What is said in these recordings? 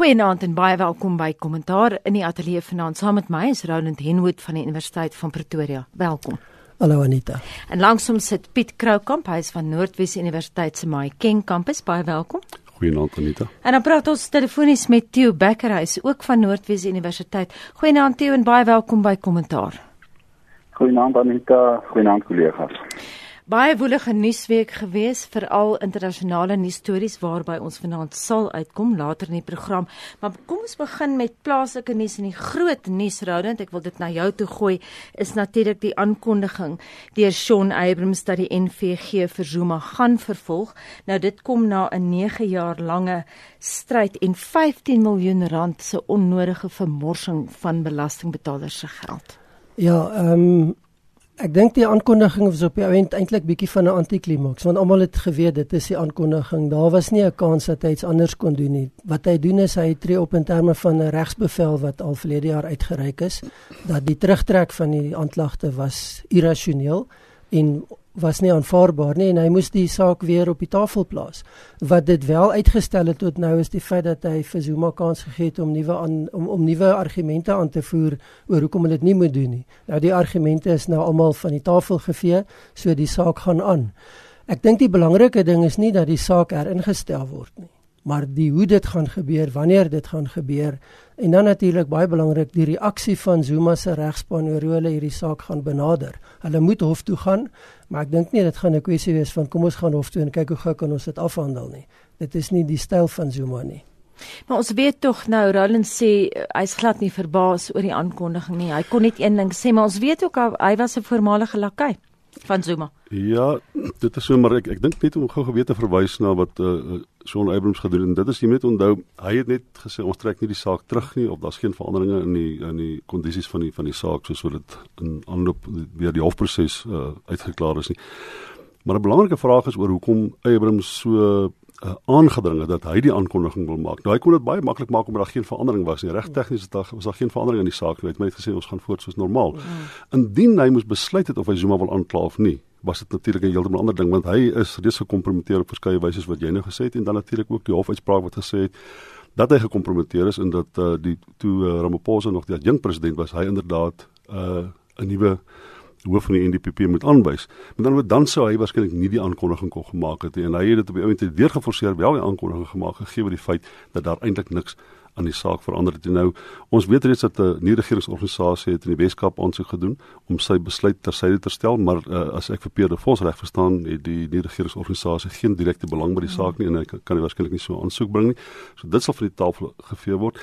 Goeienaand en baie welkom by Kommentaar in die ateljee vanaand. Saam met my is Roland Henwood van die Universiteit van Pretoria. Welkom. Hallo Anita. En langsom sit Piet Kroukamp, hy is van Noordwes Universiteit se Mahikeng kampus. Baie welkom. Goeienaand Anita. En dan praat ons telefonies met Theo Becker, hy is ook van Noordwes Universiteit. Goeienaand Theo en baie welkom by Kommentaar. Goeienaand Anita, goeienaand kollegas baie woelige nuusweek gewees veral internasionale nuusstories waarby ons vanaand sal uitkom later in die program. Maar kom ons begin met plaaslike nuus en die groot nuusroudend. Ek wil dit na jou toe gooi is natuurlik die aankondiging deur Shaun Abrams dat die NVG vir Zuma gaan vervolg. Nou dit kom na 'n 9 jaar lange stryd en 15 miljoen rand se onnodige vermorsing van belastingbetalers se geld. Ja ehm um Ek dink die aankondiging was op die ount eintlik bietjie van 'n antiklimaks want almal het geweet dit is die aankondiging. Daar was nie 'n kans dat hy iets anders kon doen nie. Wat hy doen is hy tree op in terme van 'n regsbevel wat al verlede jaar uitgereik is dat die terugtrek van die aanklagte was irrasioneel en was nie aanvaarbaar nie en hy moes die saak weer op die tafel plaas. Wat dit wel uitgestel het tot nou is die feit dat hy vir Zuma kans gegee het om nuwe aan om om nuwe argumente aan te voer oor hoekom hulle dit nie moet doen nie. Nou die argumente is nou almal van die tafel gevee, so die saak gaan aan. Ek dink die belangrike ding is nie dat die saak heringestel word nie maar die hoe dit gaan gebeur, wanneer dit gaan gebeur en dan natuurlik baie belangrik die reaksie van Zuma se regspan oor hoe hulle hierdie saak gaan benader. Hulle moet hof toe gaan, maar ek dink nie dit gaan 'n kwessie wees van kom ons gaan hof toe en kyk hoe gou kan ons dit afhandel nie. Dit is nie die styl van Zuma nie. Maar ons weet tog nou Roland sê hy's glad nie verbaas oor die aankondiging nie. Hy kon net een ding sê, maar ons weet ook hy was 'n voormalige lakai van Zuma. Ja, dit is so maar ek ek dink net om gou gewete verwys na wat uh, Shaun Abrams gedoen en dit is moet onthou hy het net gesê ons trek nie die saak terug nie of daar's geen veranderinge in die in die kondisies van die van die saak soos wat dit in aanloop weer die hofproses uh, uitgeklaar is nie. Maar 'n belangrike vraag is oor hoekom Abrams so uh, aangedring het dat hy die aankondiging wil maak. Nou hy kon dit baie maklik maak omdat daar geen verandering was nie. Reg tegnies het daar was daar geen verandering in die saak nie. Hy het net gesê ons gaan voort soos normaal. Mm. Indien hy moes besluit het of hy Zuma wil aankla of nie, was dit natuurlik 'n heeltemal ander ding want hy is reeds gekompromiteer op verskeie wyse wat jy nou gesê het en dan natuurlik ook die hofuitspraak wat gesê het dat hy gekompromiteer is en dat uh, die toe uh, Ramaphosa nog die adjunkt president was, hy inderdaad 'n uh, nuwe hoof van die NDP moet aanwys. Maar dan dan sou hy waarskynlik nie die aankondiging kon gemaak het nie en hy het dit op die oomblik weer geforseer wel die aankondiging gemaak gegee oor die feit dat daar eintlik niks aan die saak verander het. En nou ons weet reeds dat 'n nuwe regeringsorganisasie het in die Weskaap aansoek gedoen om sy besluit tersyde te stel, maar uh, as ek vir Pierre de Vos reg verstaan, het die nuwe regeringsorganisasie geen direkte belang by die saak nie en hy kan hy waarskynlik nie so aansoek bring nie. So dit sal van die tafel gevee word.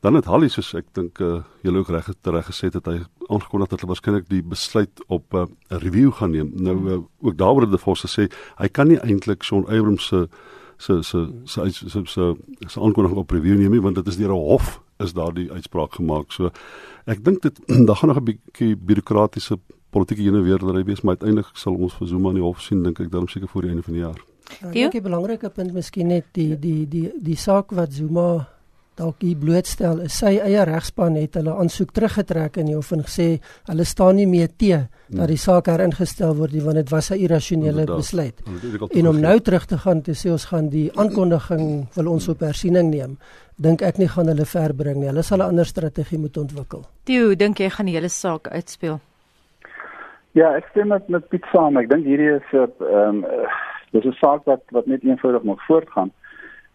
Dan het Hallie soos ek dink uh, julle ook reg reg gesê het hy aangekondig dat hulle waarskynlik die besluit op eh, 'n uh, review gaan neem. Nou uh, ook daaroor het die Vos gesê hy kan nie eintlik Shaun Abrams se se se se se se se aankondiging op review neem nie want dit is deur 'n hof is daardie uitspraak gemaak. So ek dink dit daar gaan nog 'n bietjie bureaukratiese politieke heen en weer dat hy wees maar uiteindelik sal ons vir Zuma in die hof sien dink ek dan seker voor die einde van die jaar. Ja, 'n belangrike punt miskien net die die die die saak wat Zuma dalk hier blootstel is sy eie regspan het hulle aansoek teruggetrek in die hof en gesê hulle staan nie meer te dat die saak heringestel word nie want dit was 'n irrasionele besluit. En om nou terug te gaan te sê ons gaan die aankondiging wil ons op hersiening neem, dink ek nie gaan hulle ver bring nie. Hulle sal 'n ander strategie moet ontwikkel. Theo, dink jy gaan die hele saak uitspeel? Ja, ek stem met met Piet saam. Ek dink hierdie is 'n ehm dis 'n saak wat wat net eenvoudig moet voortgaan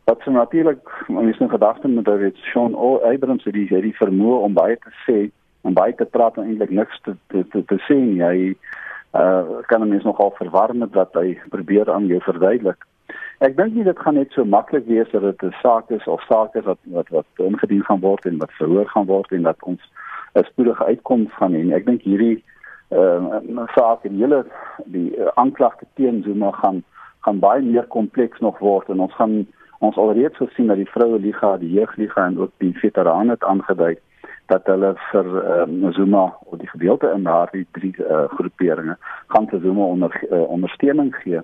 wat so natuurlik mense in gedagte moet hou het Sean Abrams het die het die vermoë om baie te sê en baie te praat en eintlik niks te te te, te sê nie. Hy uh kan mense nogal verwarm dat hy probeer aan jou verduidelik. Ek dink nie dit gaan net so maklik wees dat dit 'n saak is of sake wat wat wat ingedien gaan word en wat verhoor gaan word en dat ons 'n spoedige uitkoms gaan hê ek dink hierdie uh saak en hele die uh, aanklagte teen Zuma gaan gaan baie meer kompleks nog word en ons gaan ons alreeds gesien dat die vroue liga, die jeugliga en ook die veterane het aangedui dat hulle vir uh, Zuma of die gedeelte in daardie drie uh, groeperinge gaan te Zuma onder uh, ondersteuning gee.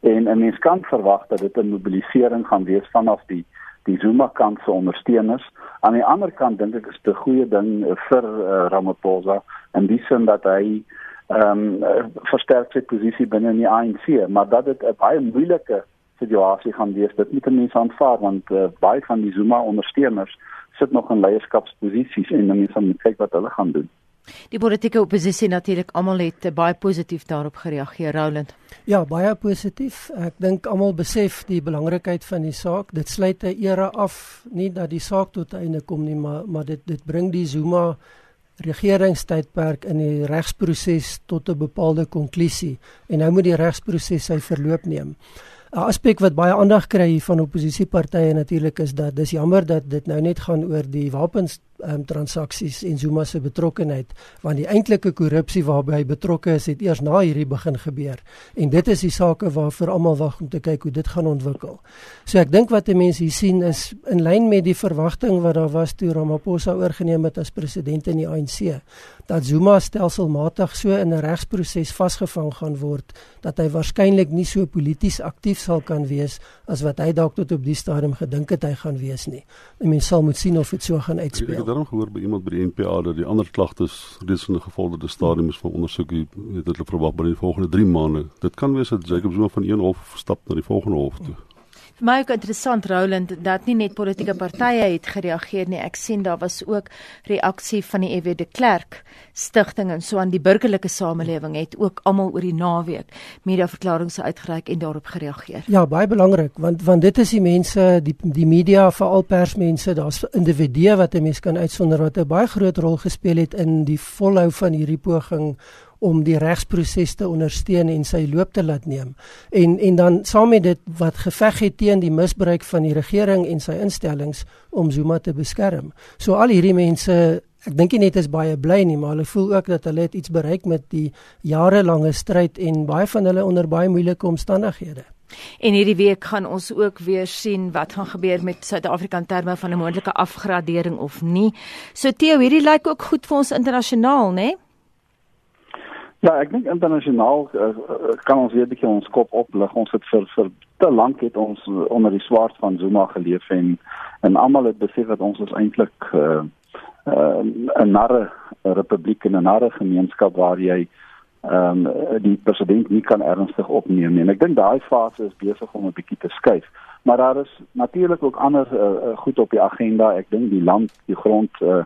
En 'n mens kan verwag dat dit 'n mobilisering gaan wees vanaf die die Zuma kant se ondersteuners. Aan die ander kant dink ek is dit 'n goeie ding vir uh, Ramaphosa in die sin dat hy ehm um, versterk sy posisie binne die ANC, maar dat dit 'n baie moeilike situasie gaan wees. Dit moet mense aanvaar want uh, baie van die Zuma ondersteuners sit nog in leierskapsposisies en mense moet kyk wat hulle gaan doen. Die politieke oppositie natuurlik almal het uh, baie positief daarop gereageer, Roland. Ja, baie positief. Ek dink almal besef die belangrikheid van die saak. Dit sluit 'n era af, nie dat die saak tot einde kom nie, maar maar dit dit bring die Zuma regeringstydperk in die regsproses tot 'n bepaalde konklusie en nou moet die regsproses sy verloop neem. 'n aspek wat baie aandag kry van oppositiepartye natuurlik is dat dis jammer dat dit nou net gaan oor die wapens um, transaksies en Zuma se betrokkeheid want die eintlike korrupsie waarby hy betrokke is het eers na hierdie begin gebeur en dit is die sake waarvoor almal wag om te kyk hoe dit gaan ontwikkel. So ek dink wat mense hier sien is in lyn met die verwagting wat daar was toe Ramaphosa oorgeneem het as president in die ANC dat Zuma stelselmatig so in 'n regsproses vasgevang gaan word dat hy waarskynlik nie so polities aktief sal kan wees as wat hy dalk tot op die stadium gedink het hy gaan wees nie. Mense sal moet sien of dit so gaan uitspeel. Ek het daarom gehoor by iemand by die NPA dat die ander klagtes reeds in 'n gevorderde stadium is van ondersoek hier het hulle verwag binne die volgende 3 maande. Dit kan wees dat Jacob Zuma van een hof stap na die volgende hof toe. Hmm. Vir my ook interessant Roland dat nie net politieke partye het gereageer nie. Ek sien daar was ook reaksie van die EW de Klerk stigting en so aan die burgerlike samelewing het ook almal oor die naweek mediaverklaringe uitgereik en daarop gereageer. Ja, baie belangrik want want dit is die mense die die media veral persmense, daar's individue wat 'n mens kan uitsonder wat 'n baie groot rol gespeel het in die volhou van hierdie poging om die regsproses te ondersteun en sy loop te laat neem. En en dan saam met dit wat geveg het teen die misbruik van die regering en sy instellings om Zuma te beskerm. So al hierdie mense Ek dink nie net is baie bly nie, maar hulle voel ook dat hulle iets bereik met die jarelange stryd en baie van hulle onder baie moeilike omstandighede. En hierdie week gaan ons ook weer sien wat gaan gebeur met Suid-Afrika in terme van 'n moontlike afgradering of nie. So Theo, hierdie lyk ook goed vir ons internasionaal, né? Nee? Ja, ek dink internasionaal uh, kan ons weer 'n bietjie ons kop oplig. Ons het vir vir te lank het ons onder die swaard van Zuma geleef en en almal het besef dat ons is eintlik 'n uh, uh, narre republiek en 'n narre gemeenskap waar jy ehm um, die president nie kan ernstig opneem nie. En ek dink daai fase is besig om 'n bietjie te skuif. Maar daar is natuurlik ook ander uh, goed op die agenda. Ek dink die land, die grond uh,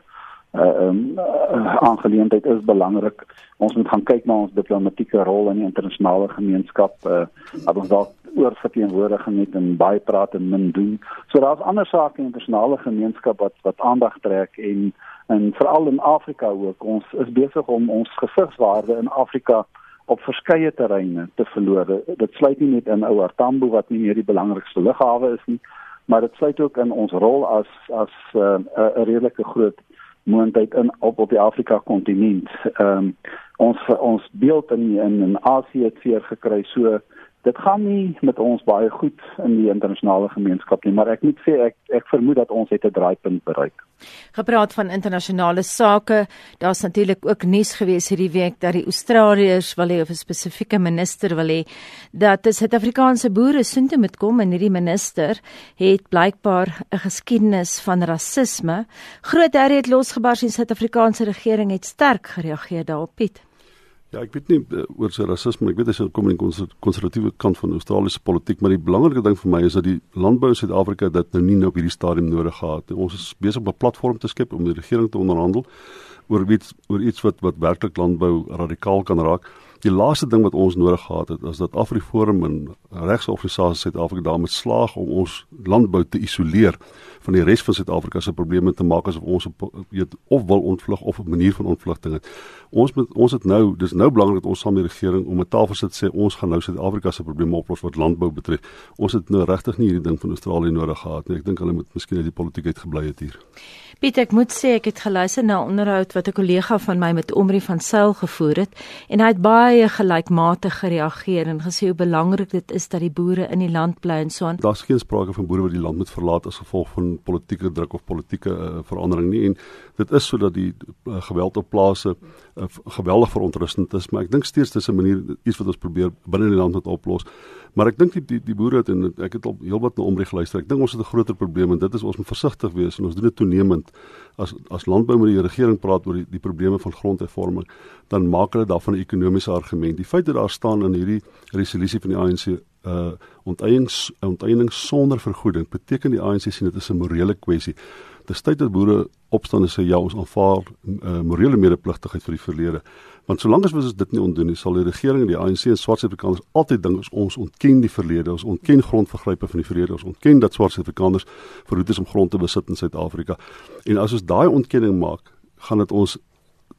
uh, um, uh, aangeleentheid is belangrik. Ons moet gaan kyk na ons diplomatieke rol in die internasionale gemeenskap. Uh, dat ons dalk oor verteenwoordiging het en baie praat en min doen. So daar's ander sake in die internasionale gemeenskap wat wat aandag trek en en veral in Afrika ook. Ons is besig om ons gesigswaarde in Afrika op verskeie terreine te verloor. Dit sluit nie net in Ouer Tambo wat nie meer die belangrikste lughawe is nie, maar dit sluit ook in ons rol as as uh, 'n redelike groot moontlik in op op die Afrika kontinent. Ehm um, ons ons beeld in in, in Asië het weer gekry so dit gaan nie met ons baie goed in die internasionale gemeenskap nie, maar ek moet sê ek ek vermoed dat ons het 'n draaipunt bereik. Gepraat van internasionale sake, daar's natuurlik ook nuus gewees hierdie week dat die Australiërs wil hê of 'n spesifieke minister wil hê dat die Suid-Afrikaanse boere soontoe moet kom en hierdie minister het blykbaar 'n geskiedenis van rasisme. Groot herrie het losgebars en Suid-Afrikaanse regering het sterk gereageer daarop. Piet. Ja, ek weet nie uh, oor sy rasisme, ek weet hy is kom in die konservatiewe kant van Australiese politiek, maar die belangrike ding vir my is dat die landbou in Suid-Afrika dit nou nie nou op hierdie stadium nodig gehad het. Ons is besig om 'n platform te skep om die regering te onderhandel oor iets oor iets wat wat werklik landbou radikaal kan raak. Die laaste ding wat ons nodig gehad het is dat Afriforum en regsorganisasies Suid-Afrika daarmee slaag om ons landbou te isoleer van die res van Suid-Afrika se probleme te maak asof ons weet of wil ontvlug of 'n manier van ontvlugting het. Ons moet ons het nou, dis nou belangrik dat ons saam met die regering om 'n tafel sit sê ons gaan nou Suid-Afrika se probleme oplos wat landbou betref. Ons het nou regtig nie hierdie ding van Australië nodig gehad nie. Ek dink hulle moet miskien uit die politiek uit gebly het hier. Piet, ek moet sê ek het geluister na 'n onderhoud wat 'n kollega van my met Omri van Sail gevoer het en hy het baie gelykmatig gereageer en gesê hoe belangrik dit is dat die boere in die land bly en so aan. Daar's geen sprake van boere wat die land moet verlaat as gevolg van politieke druk of politieke uh, verandering nie en dit is sodat die uh, geweld op plase uh, geweldig verontrustend is, maar ek dink steeds dis 'n manier iets wat ons probeer binne die land moet oplos. Maar ek dink die die, die boere het en ek het al heelwat na Omri geluister. Ek dink ons het 'n groter probleem en dit is ons moet versigtig wees en ons doen dit toenemend as as landbou met die regering praat oor die, die probleme van grondhervorming, dan maak hulle daarvan 'n ekonomiese argument. Die feit dat daar staan in hierdie resolusie van die ANC uh onteiening onteiening sonder vergoeding beteken die ANC sien dit is 'n morele kwessie. Dis tyd dat boere opstaan en sê ja, ons aanvaar uh, morele medepligtigheid vir die verlede. Want solank as ons dit nie ontdoen nie, sal die regering en die ANC en swart Suid-Afrikaners altyd dink ons ontken die verlede, ons ontken grondvergrype van die verlede, ons ontken dat swart Suid-Afrikaners verhoed is om grond te besit in Suid-Afrika. En as ons daai ontkenning maak, gaan dit ons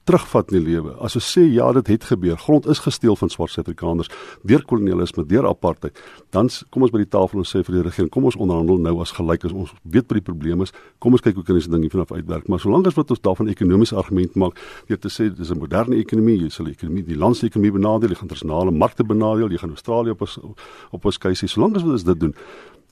terugvat in die lewe. As ons sê ja, dit het gebeur. Grond is gesteel van swart Suid-Afrikaners deur kolonialisme, deur apartheid. Dan kom ons by die tafel en sê vir die regering, kom ons onderhandel nou as gelyk as ons weet wat die probleem is. Kom ons kyk hoe kan ons dit ding vanaf uitwerk. Maar solank as wat ons daarvan ekonomiese argument maak, deur te sê dis 'n moderne ekonomie, jy sal die ekonomie, die landsekonomie benadeel, jy gaan internasionale markte benadeel, jy gaan Australië op as op ons keuse. Solank as wat ons dit doen,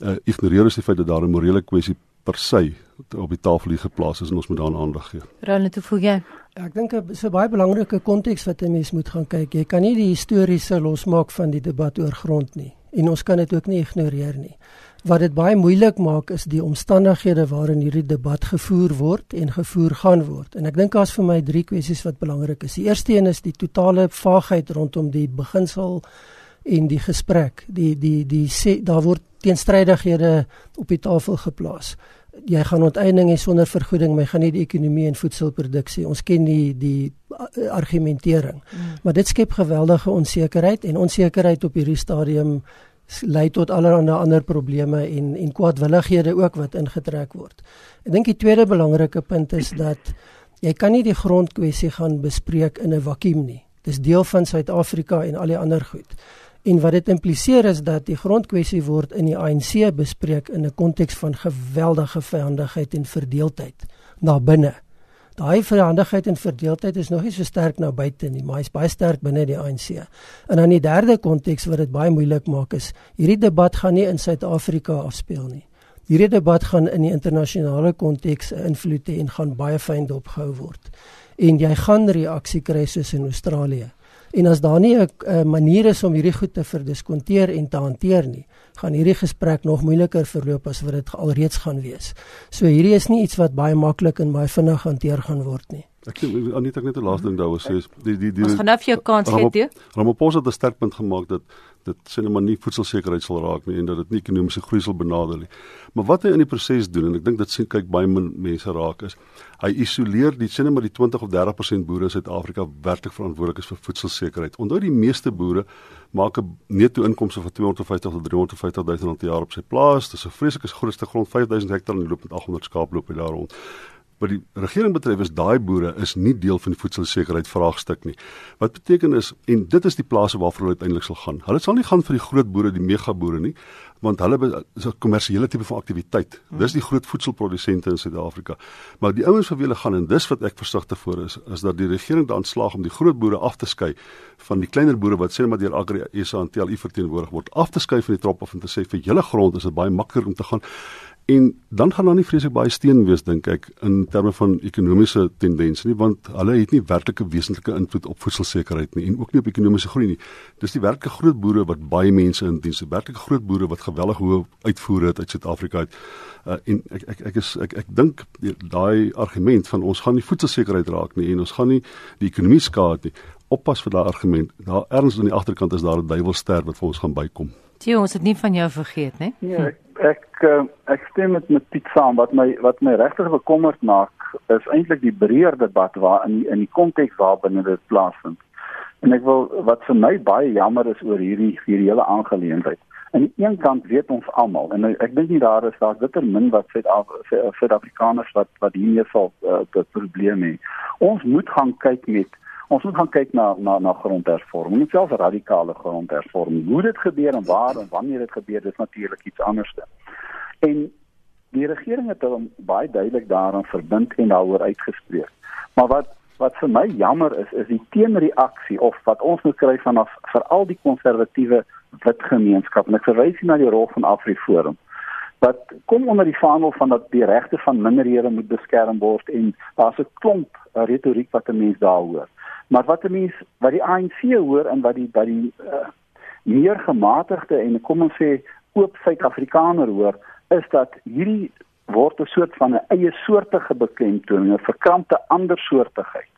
uh, ignoreer ons die feit dat daar 'n morele kwessie per se op die tafel hier geplaas is en ons moet daaraan aandag gee. Ronald, hoe voel jy? Ja, ek dink dit is 'n baie belangrike konteks wat 'n mens moet gaan kyk. Jy kan nie die historiese losmaak van die debat oor grond nie en ons kan dit ook nie ignoreer nie. Wat dit baie moeilik maak is die omstandighede waarin hierdie debat gevoer word en gevoer gaan word. En ek dink daar's vir my drie kwessies wat belangrik is. Die eerste een is die totale vaagheid rondom die beginsel en die gesprek. Die die die sê daar word teenstrydighede op die tafel geplaas jy gaan onteiening hê sonder vergoeding, maar jy gaan nie die ekonomie en voedselproduksie. Ons ken die die uh, argumentering. Mm. Maar dit skep geweldige onsekerheid en onsekerheid op hierdie stadium lei tot allerlei ander probleme en en kwaadwillighede ook wat ingetrek word. Ek dink die tweede belangrike punt is dat jy kan nie die grondkwessie gaan bespreek in 'n vakuum nie. Dis deel van Suid-Afrika en al die ander goed. En wat dit impliseer is dat die grondkwessie word in die ANC bespreek in 'n konteks van geweldige vyandigheid en verdeeldheid na binne. Daai vyandigheid en verdeeldheid is nog nie so sterk nou buite nie, maar hy's baie sterk binne die ANC. En dan die derde konteks wat dit baie moeilik maak is, hierdie debat gaan nie in Suid-Afrika afspeel nie. Hierdie debat gaan in die internasionale konteks invloed hê en gaan baie fyn dopgehou word. En jy gaan reaksie kry soos in Australië. En as daar nie 'n manier is om hierdie goed te verdiskonteer en te hanteer nie, gaan hierdie gesprek nog moeiliker verloop as wat dit alreeds gaan wees. So hierdie is nie iets wat baie maklik en baie vinnig hanteer gaan word nie. Ek sê Anita ek net 'n laaste ding daaroor sê is die die die Ons gaan nou vir jou kans gee. Ramaphosa het 'n sterk punt gemaak dat dit sê net maar nie voedselsekerheid sal raak nie en dat dit nie ekonomiese groei sal benadeel nie. Maar wat hy in die proses doen en ek dink dit sien kyk baie min mense raak is hy isoleer die sê net maar die 20 of 30% boere in Suid-Afrika werklik verantwoordelik is vir voedselsekerheid. Onthou die meeste boere maak 'n netto inkomste van 250 tot 350 000 rand per jaar op sy plaas. Dis 'n vreeslike grootste grond 5000 hektaar en loop met 800 skaap loop hy daar rond wat die regering betref is daai boere is nie deel van die voedselsekerheid vraagstuk nie. Wat beteken is en dit is die plase waarvoor hulle uiteindelik sal gaan. Hulle sal nie gaan vir die groot boere, die mega boere nie, want hulle is 'n kommersiële tipe van aktiwiteit. Dis die groot voedselprodusente in Suid-Afrika. Maar die ouens vir wie hulle gaan en dis wat ek versigtig voor is, is dat die regering dan slaag om die groot boere af te skei van die kleiner boere wat sê maar deur Agri SA en TLU verteenwoordig word, af te skei van die trop af en te sê vir julle grond is dit baie makliker om te gaan En dan gaan daar nie vreeslik baie steen wees dink ek in terme van ekonomiese tendense nie want hulle het nie werklike wesentlike invloed op voedselsekerheid nie en ook nie op ekonomiese groei nie. Dis die werklike groot boere wat baie mense in diens, die werklike groot boere wat geweldig hoë uitvoere het uit Suid-Afrika uit. Uh, en ek ek ek is ek ek dink daai argument van ons gaan nie voedselsekerheid raak nie en ons gaan nie die ekonomie skaad nie. Oppas vir daai argument. Daar erns aan die agterkant is daar 'n duiwelster wat vir ons gaan bykom. Tjie, ons het nie van jou vergeet, né? Nee, ek ek, uh, ek stem met met Piet saam wat my wat my regtig bekommerd maak is eintlik die breër debat waar in in die konteks waarbinne dit plaasvind. En ek wil wat vir my baie jammer is oor hierdie hierdie hele aangeleentheid. Aan die een kant weet ons almal en ek dink nie daar is daar bitter min wat Suid-Afrikaners wat wat hiermee sal uh, dit probleem hê. Ons moet gaan kyk met ons moet gaan kyk na na na grondhervorming, nie selfs radikale grondhervorming. Hoe dit gebeur en waar en wanneer dit gebeur, dis natuurlik iets anders. En die regering het hom baie duidelik daaraan verbind en daaroor uitgespreek. Maar wat wat vir my jammer is, is die teenreaksie of wat ons moet kry vanaf veral die konservatiewe wit gemeenskap en ek verwys hier na die rol van AfriForum wat kom onder die vaandel van dat die regte van minderhede moet beskerm word en daar's 'n klomp retoriek wat 'n mens daar hoor. Maar wat 'n mens wat die ANC hoor en wat die by die uh, meer gematigde en kom ons sê oop Suid-Afrikaner hoor, is dat hierdie word 'n soort van 'n eie soortige beklemtoning, 'n verkrampte ander soortigheid.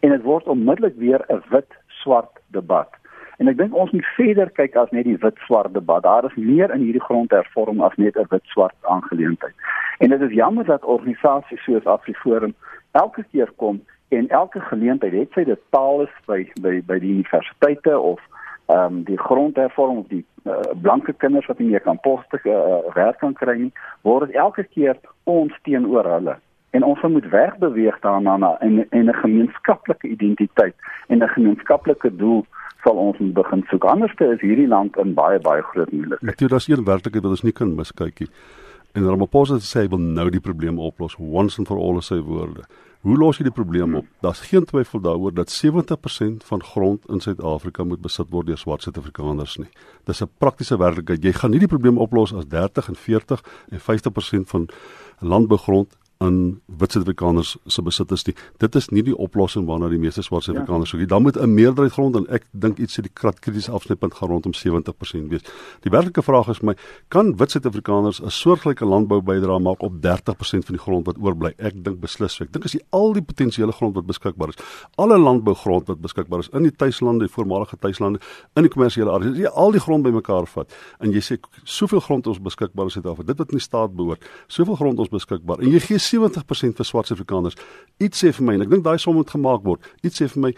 En dit word onmiddellik weer 'n wit swart debat. En ek dink ons moet verder kyk as net die wit-swart debat. Daar is meer in hierdie grondhervorming as net 'n wit-swart aangeleentheid. En dit is jammer dat organisasies soos AfriForum elke keer kom en elke geleentheid, het sy dit taal is by by by die universiteite of ehm um, die grondhervorming of die uh, blanke kinders wat nie meer kan poste uh, werk kan kry nie, word elke keer ons teenoor hulle en ons moet wegbeweeg daarna na en 'n gemeenskaplike identiteit en 'n gemeenskaplike doel sal ons moet begin soek. Anderste is hierdie land in baie baie groot moeilikheid. Natuurlik, daar's een werklikheid wat ons nie kan miskykie. En Ramaphosa sê hy wil nou die probleem oplos once and for all sy woorde. Hoe los jy die probleem op? Daar's geen twyfel daaroor dat 70% van grond in Suid-Afrika moet besit word deur swart Suid-Afrikaners nie. Dis 'n praktiese werklikheid. Jy gaan nie die probleem oplos as 30 en 40 en 50% van landbougrond aan wit Suid-Afrikaners se besitters nie. Dit is nie die oplossing waarna die meeste swart Suid-Afrikaners soek nie. Dan moet 'n meerderheid grond en ek dink iets sê die kritiese afsnypunt gaan rondom 70% wees. Die werklike vraag is my, kan wit Suid-Afrikaners 'n soortgelyke landbou bydra maak op 30% van die grond wat oorbly? Ek dink beslis. Ek dink as jy al die potensiële grond wat beskikbaar is, alle landbougrond wat beskikbaar is in die tuislande, die voormalige tuislande, in die kommersiële areas, jy al die grond bymekaar vat en jy sê soveel grond ons beskikbaar in Suid-Afrika, dit wat in die staat behoort, soveel grond ons beskikbaar en jy gee 70% vir swart Afrikaners. Iets sê vir my en ek dink daai som moet gemaak word. Iets sê vir my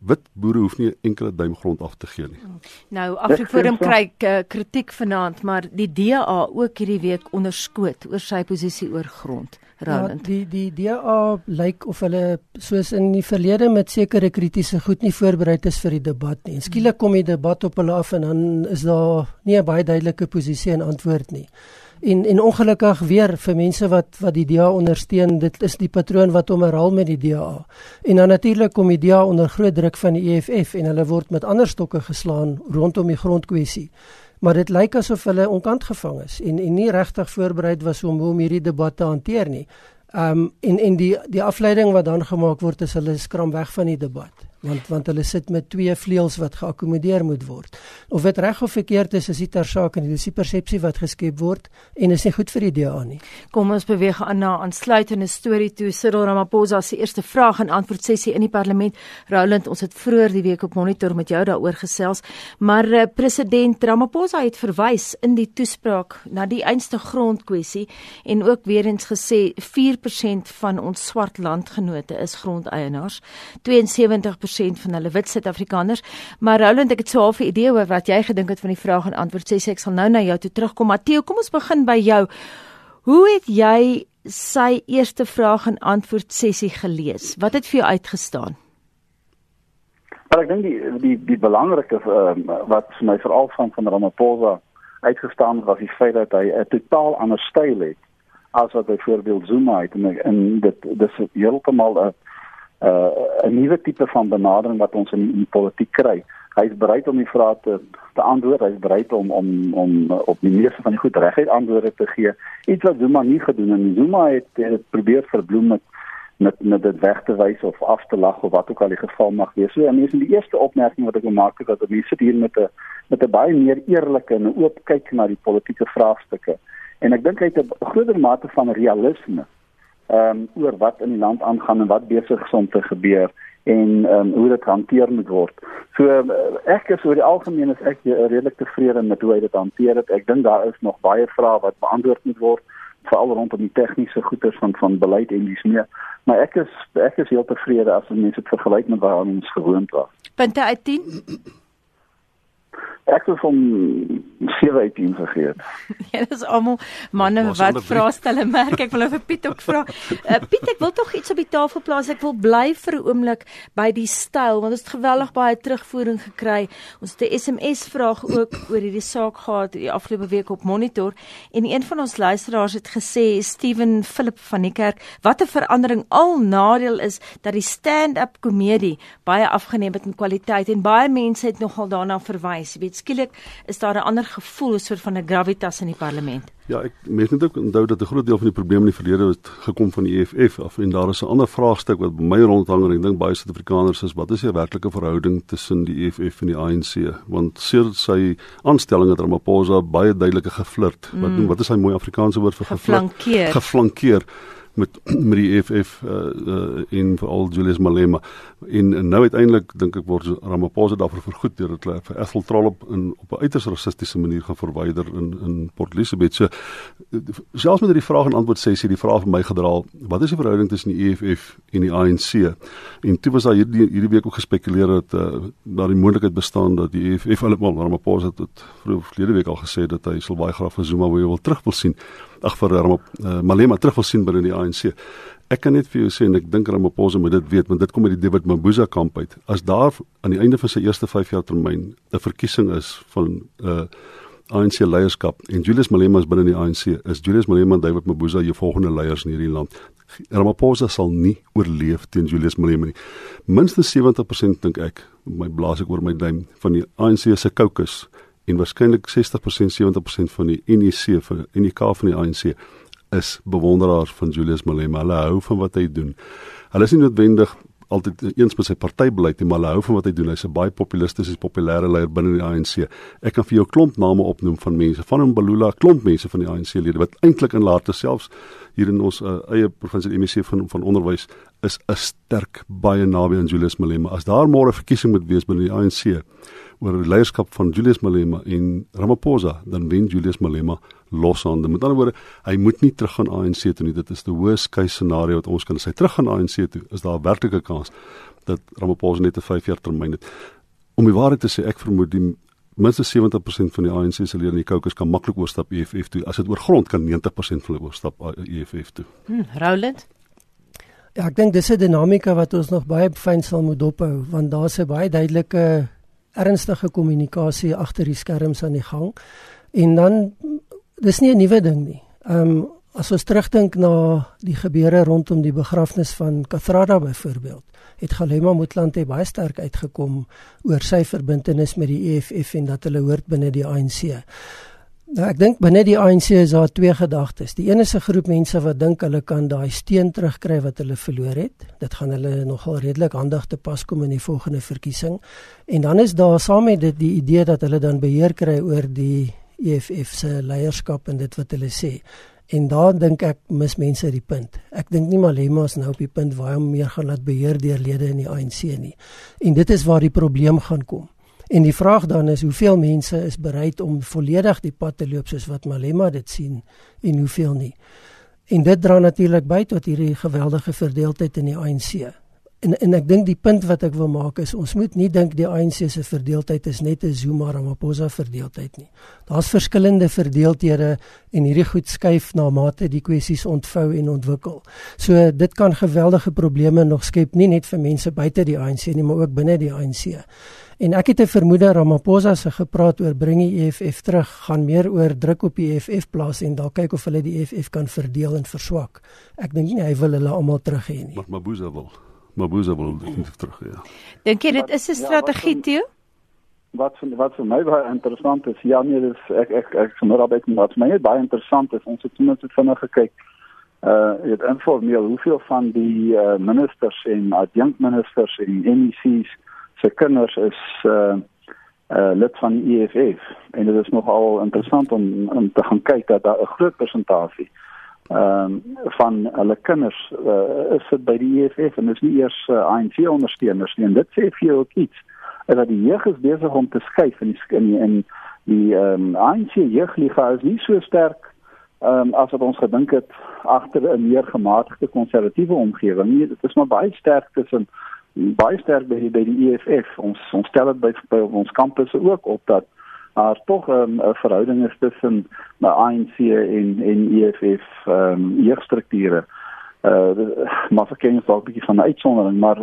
wit boere hoef nie 'n enkele duim grond af te gee nie. Nou Afriforum kry uh, kritiek vanaand, maar die DA ook hierdie week onderskoot oor sy posisie oor grond. Ja, die die DA lyk of hulle soos in die verlede met sekere kritiese goed nie voorberei is vir die debat nie. En skielik kom die debat op hulle af en dan is daar nie 'n baie duidelike posisie en antwoord nie en en ongelukkig weer vir mense wat wat die DA ondersteun dit is die patroon wat hom herhaal met die DA en dan natuurlik kom die DA onder groot druk van die EFF en hulle word met ander stokke geslaan rondom die grondkwessie maar dit lyk asof hulle onkant gevang is en en nie regtig voorberei was om hoe om hierdie debat te hanteer nie. Um en en die die afleiding wat dan gemaak word is hulle skram weg van die debat want want hulle sit met twee vleuels wat geakkommodeer moet word. Of dit reg of verkeerd is, is dit ter saak en dis die persepsie wat geskep word en is nie goed vir die DA nie. Kom ons beweeg aan na aansluitende storie toe Cyril Ramaphosa se eerste vraag en antwoord sessie in die parlement. Roland, ons het vroeër die week op monitor met jou daaroor gesels, maar uh, president Ramaphosa het verwys in die toespraak na die einste grondkwessie en ook weer eens gesê 4% van ons swart landgenote is grondeienaars. 72 90% van hulle wit Suid-Afrikaners. Maar Roland, ek het so 'n half idee oor wat jy gedink het van die vraag en antwoord. Sê ek sal nou na jou toe terugkom. Matteo, kom ons begin by jou. Hoe het jy sy eerste vraag en antwoord sessie gelees? Wat het vir jou uitgestaan? Maar ek dink die die die belangrike uh, wat vir my veral van van Ramaphosa uitgestaan was die feit dat hy 'n totaal ander styl het as wat byvoorbeeld Zuma het en, en dit dis heeltemal 'n uh, 'n nuwe tipe van benadering wat ons in die politiek kry. Hy is bereid om die vrae te te antwoord, hy is bereid om om om uh, op die meeste van die goed reguit antwoorde te gee. Iets wat Zuma nie gedoen het nie. Zuma het, het probeer verbloem met met met dit weg te wys of af te lag of wat ook al die geval mag wees. So en dis die eerste opmerking wat ek wil maak is dat mense sit hier met 'n met 'n baie meer eerlike en oop kyk na die politieke vraagstukke. En ek dink hy het 'n groter mate van realisme ehm um, oor wat in die land aangaan en wat besig is om te gebeur en ehm um, hoe dit hanteer moet word. So uh, ek is oor die algemeen is ek redelik tevrede met hoe hy dit hanteer het. Ek dink daar is nog baie vrae wat beantwoord moet word veral rondom die tegniese goeders van van beleid en dis meer. Maar ek is ek is heel tevrede as mense dit vergelyk met wat ons gewoond was. Punte uit 10. Ek het van 17 vergeet. ja, dit is almal manne wat vra stelle merk. Ek wil nou vir Piet ook vra. Uh, Piet, ek wil tog iets op die tafel plaas. Ek wil bly vir 'n oomblik by die styl want ons het geweldig baie terugvoering gekry. Ons het 'n SMS vraag ook oor hierdie saak gehad die afgelope week op Monitor en een van ons luisteraars het gesê Steven Philip van die kerk, wat 'n verandering al nadeel is dat die stand-up komedie baie afgeneem het in kwaliteit en baie mense het nogal daarna verwys. Jy weet skielik is daar 'n ander gevoel, 'n soort van 'n gravitas in die parlement. Ja, ek mens moet ook onthou dat 'n groot deel van die probleme in die verlede het gekom van die EFF af en daar is 'n ander vraagstuk wat by my rondhang en ek dink baie Suid-Afrikaners is wat is die werklike verhouding tussen die EFF en die ANC? Want sedert sy aanstelling het Ramaphosa baie duidelike geflirt. Mm. Wat wat is hy mooi Afrikaanse woord vir geflankeer? Geflankeer met met die EFF uh, uh in veral Julius Malema en, en nou uiteindelik dink ek word Ramaphosa daarvoor vergoed deur dit vir Ethel Trollop in op 'n uiters rassistiese manier gaan verwyder in in Port Elizabeth. So selfs met hierdie vraag en antwoord sessie die vraag vir my gedraal, wat is die verhouding tussen die EFF en die ANC? En toe was daar hierdie hierdie week ook gespekuleer dat uh, daar die moontlikheid bestaan dat die EFF wel Ramaphosa het vroeër verlede week al gesê dat hy sal baie graag vir Zuma wil terug wil sien ag vir Ramaphosa uh, Malema terug wil sien binne die ANC. Ek kan net vir jou sê en ek dink Ramaphosa moet dit weet want dit kom uit die David Mabuza kamp uit. As daar aan die einde van sy eerste 5 jaar termyn 'n verkiesing is van uh ANC leierskap en Julius Malema is binne die ANC, is Julius Malema en David Mabuza jou volgende leiers in hierdie land. Ramaphosa sal nie oorleef teen Julius Malema nie. Minstens 70% dink ek, my blaas ek oor my duim van die ANC se caucus en waarskynlik 60% 70% van die NEC van NEK van die ANC is bewonderaars van Julius Malema. Hulle hou van wat hy doen. Hulle is nie noodwendig altyd eens met sy partybeleid nie, maar hulle hou van wat hy doen. Hy's 'n baie populistiese, populêre leier binne die ANC. Ek kan vir jou klomp name opnoem van mense, van Mbalula, klomp mense van die ANC-lede wat eintlik in later selfs hier in ons uh, eie provinsie MEC van van onderwys is 'n sterk baie naby aan Julius Malema. As daar môre verkiesing moet wees binne die ANC, oor die leierskap van Julius Malema en Ramaphosa, dan wen Julius Malema loshande. Met ander woorde, hy moet nie terug gaan ANC toe nie. Dit is die worst case scenario wat ons kan sê. Terug gaan ANC toe is daar 'n werklike kans dat Ramaphosa net 'n 5 jaar termyn het. Om die waarheid te sê, ek vermoed die minstens 70% van die ANC se lede in die caucus kan maklik oorstap EFF toe. As dit oor grond kan 90% van hulle oorstap EFF toe. Hm, Roland Ja, ek dink dis 'n dinamika wat ons nog baie fyn sal moet dophou want daar's 'n baie duidelike ernstige kommunikasie agter die skerms aan die gang. En dan dis nie 'n nuwe ding nie. Ehm um, as ons terugdink na die gebeure rondom die begrafnis van Kathrada byvoorbeeld, het Galema Motlanthe baie sterk uitgekom oor sy verbintenis met die EFF en dat hulle hoort binne die ANC. Nou ek dink binne die ANC is daar twee gedagtes. Die een is 'n groep mense wat dink hulle kan daai steen terugkry wat hulle verloor het. Dit gaan hulle nogal redelik handig te pas kom in die volgende verkiesing. En dan is daar saam met dit die idee dat hulle dan beheer kry oor die EFF se leierskap en dit wat hulle sê. En daar dink ek mis mense die punt. Ek dink nie Malema is nou op die punt waar hy meer gaan laat beheer deur lede in die ANC nie. En dit is waar die probleem gaan kom. En die vraag dan is hoeveel mense is bereid om volledig die pad te loop soos wat Malema dit sien en hoeveel nie. En dit dra natuurlik by tot hierdie geweldige verdeeldheid in die ANC. En en ek dink die punt wat ek wil maak is ons moet nie dink die ANC se verdeeldheid is net 'n Zuma Ramaphosa verdeeldheid nie. Daar's verskillende verdeeldhede en hierdie goed skuif na mate die kwessies ontvou en ontwikkel. So dit kan geweldige probleme nog skep nie net vir mense buite die ANC nie, maar ook binne die ANC. En ek het 'n vermoede Ramaphosa se gepraat oor bring die EFF terug, gaan meer oor druk op die EFF plaas en dalk kyk of hulle die EFF kan verdeel en verswak. Ek dink nie hy wil hulle almal terug hê nie. Maar Mabuza wil. Mabuza wil definitief terug, ja. Dink jy dit is 'n strategie ja, toe? Wat vir wat vir my baie interessant is, ja nee, dis ek ek ek sommer albei wat my net baie interessant is, ons het net so vinnig gekyk. Uh dit informeel hoeveel van die uh, ministers en adjunkministers en MEC's se kinders is uh uh lid van die EFF en dit is nogal interessant om om te gaan kyk dat daar 'n groot persentasie ehm um, van hulle kinders uh, is dit by die EFF en dit is nie eers uh, ANC ondersteuners nie. En dit sê vir jou ook iets is dat die jeug is besig om te skuif in die in die, in die ehm um, ANC jeugliga is nie so sterk ehm um, as wat ons gedink het agter 'n meer gematigde konservatiewe omgewing nie. Dit is maar baie sterk tussen baie sterk by die, by die EFF. Ons ons stel dit by, by ons kampusse ook op dat daar tog ehm, 'n um, verhouding is tussen die ANC en en EFF ehm um, jeugstrukture. Uh maar vir kennis dalk 'n bietjie van 'n uitsondering, maar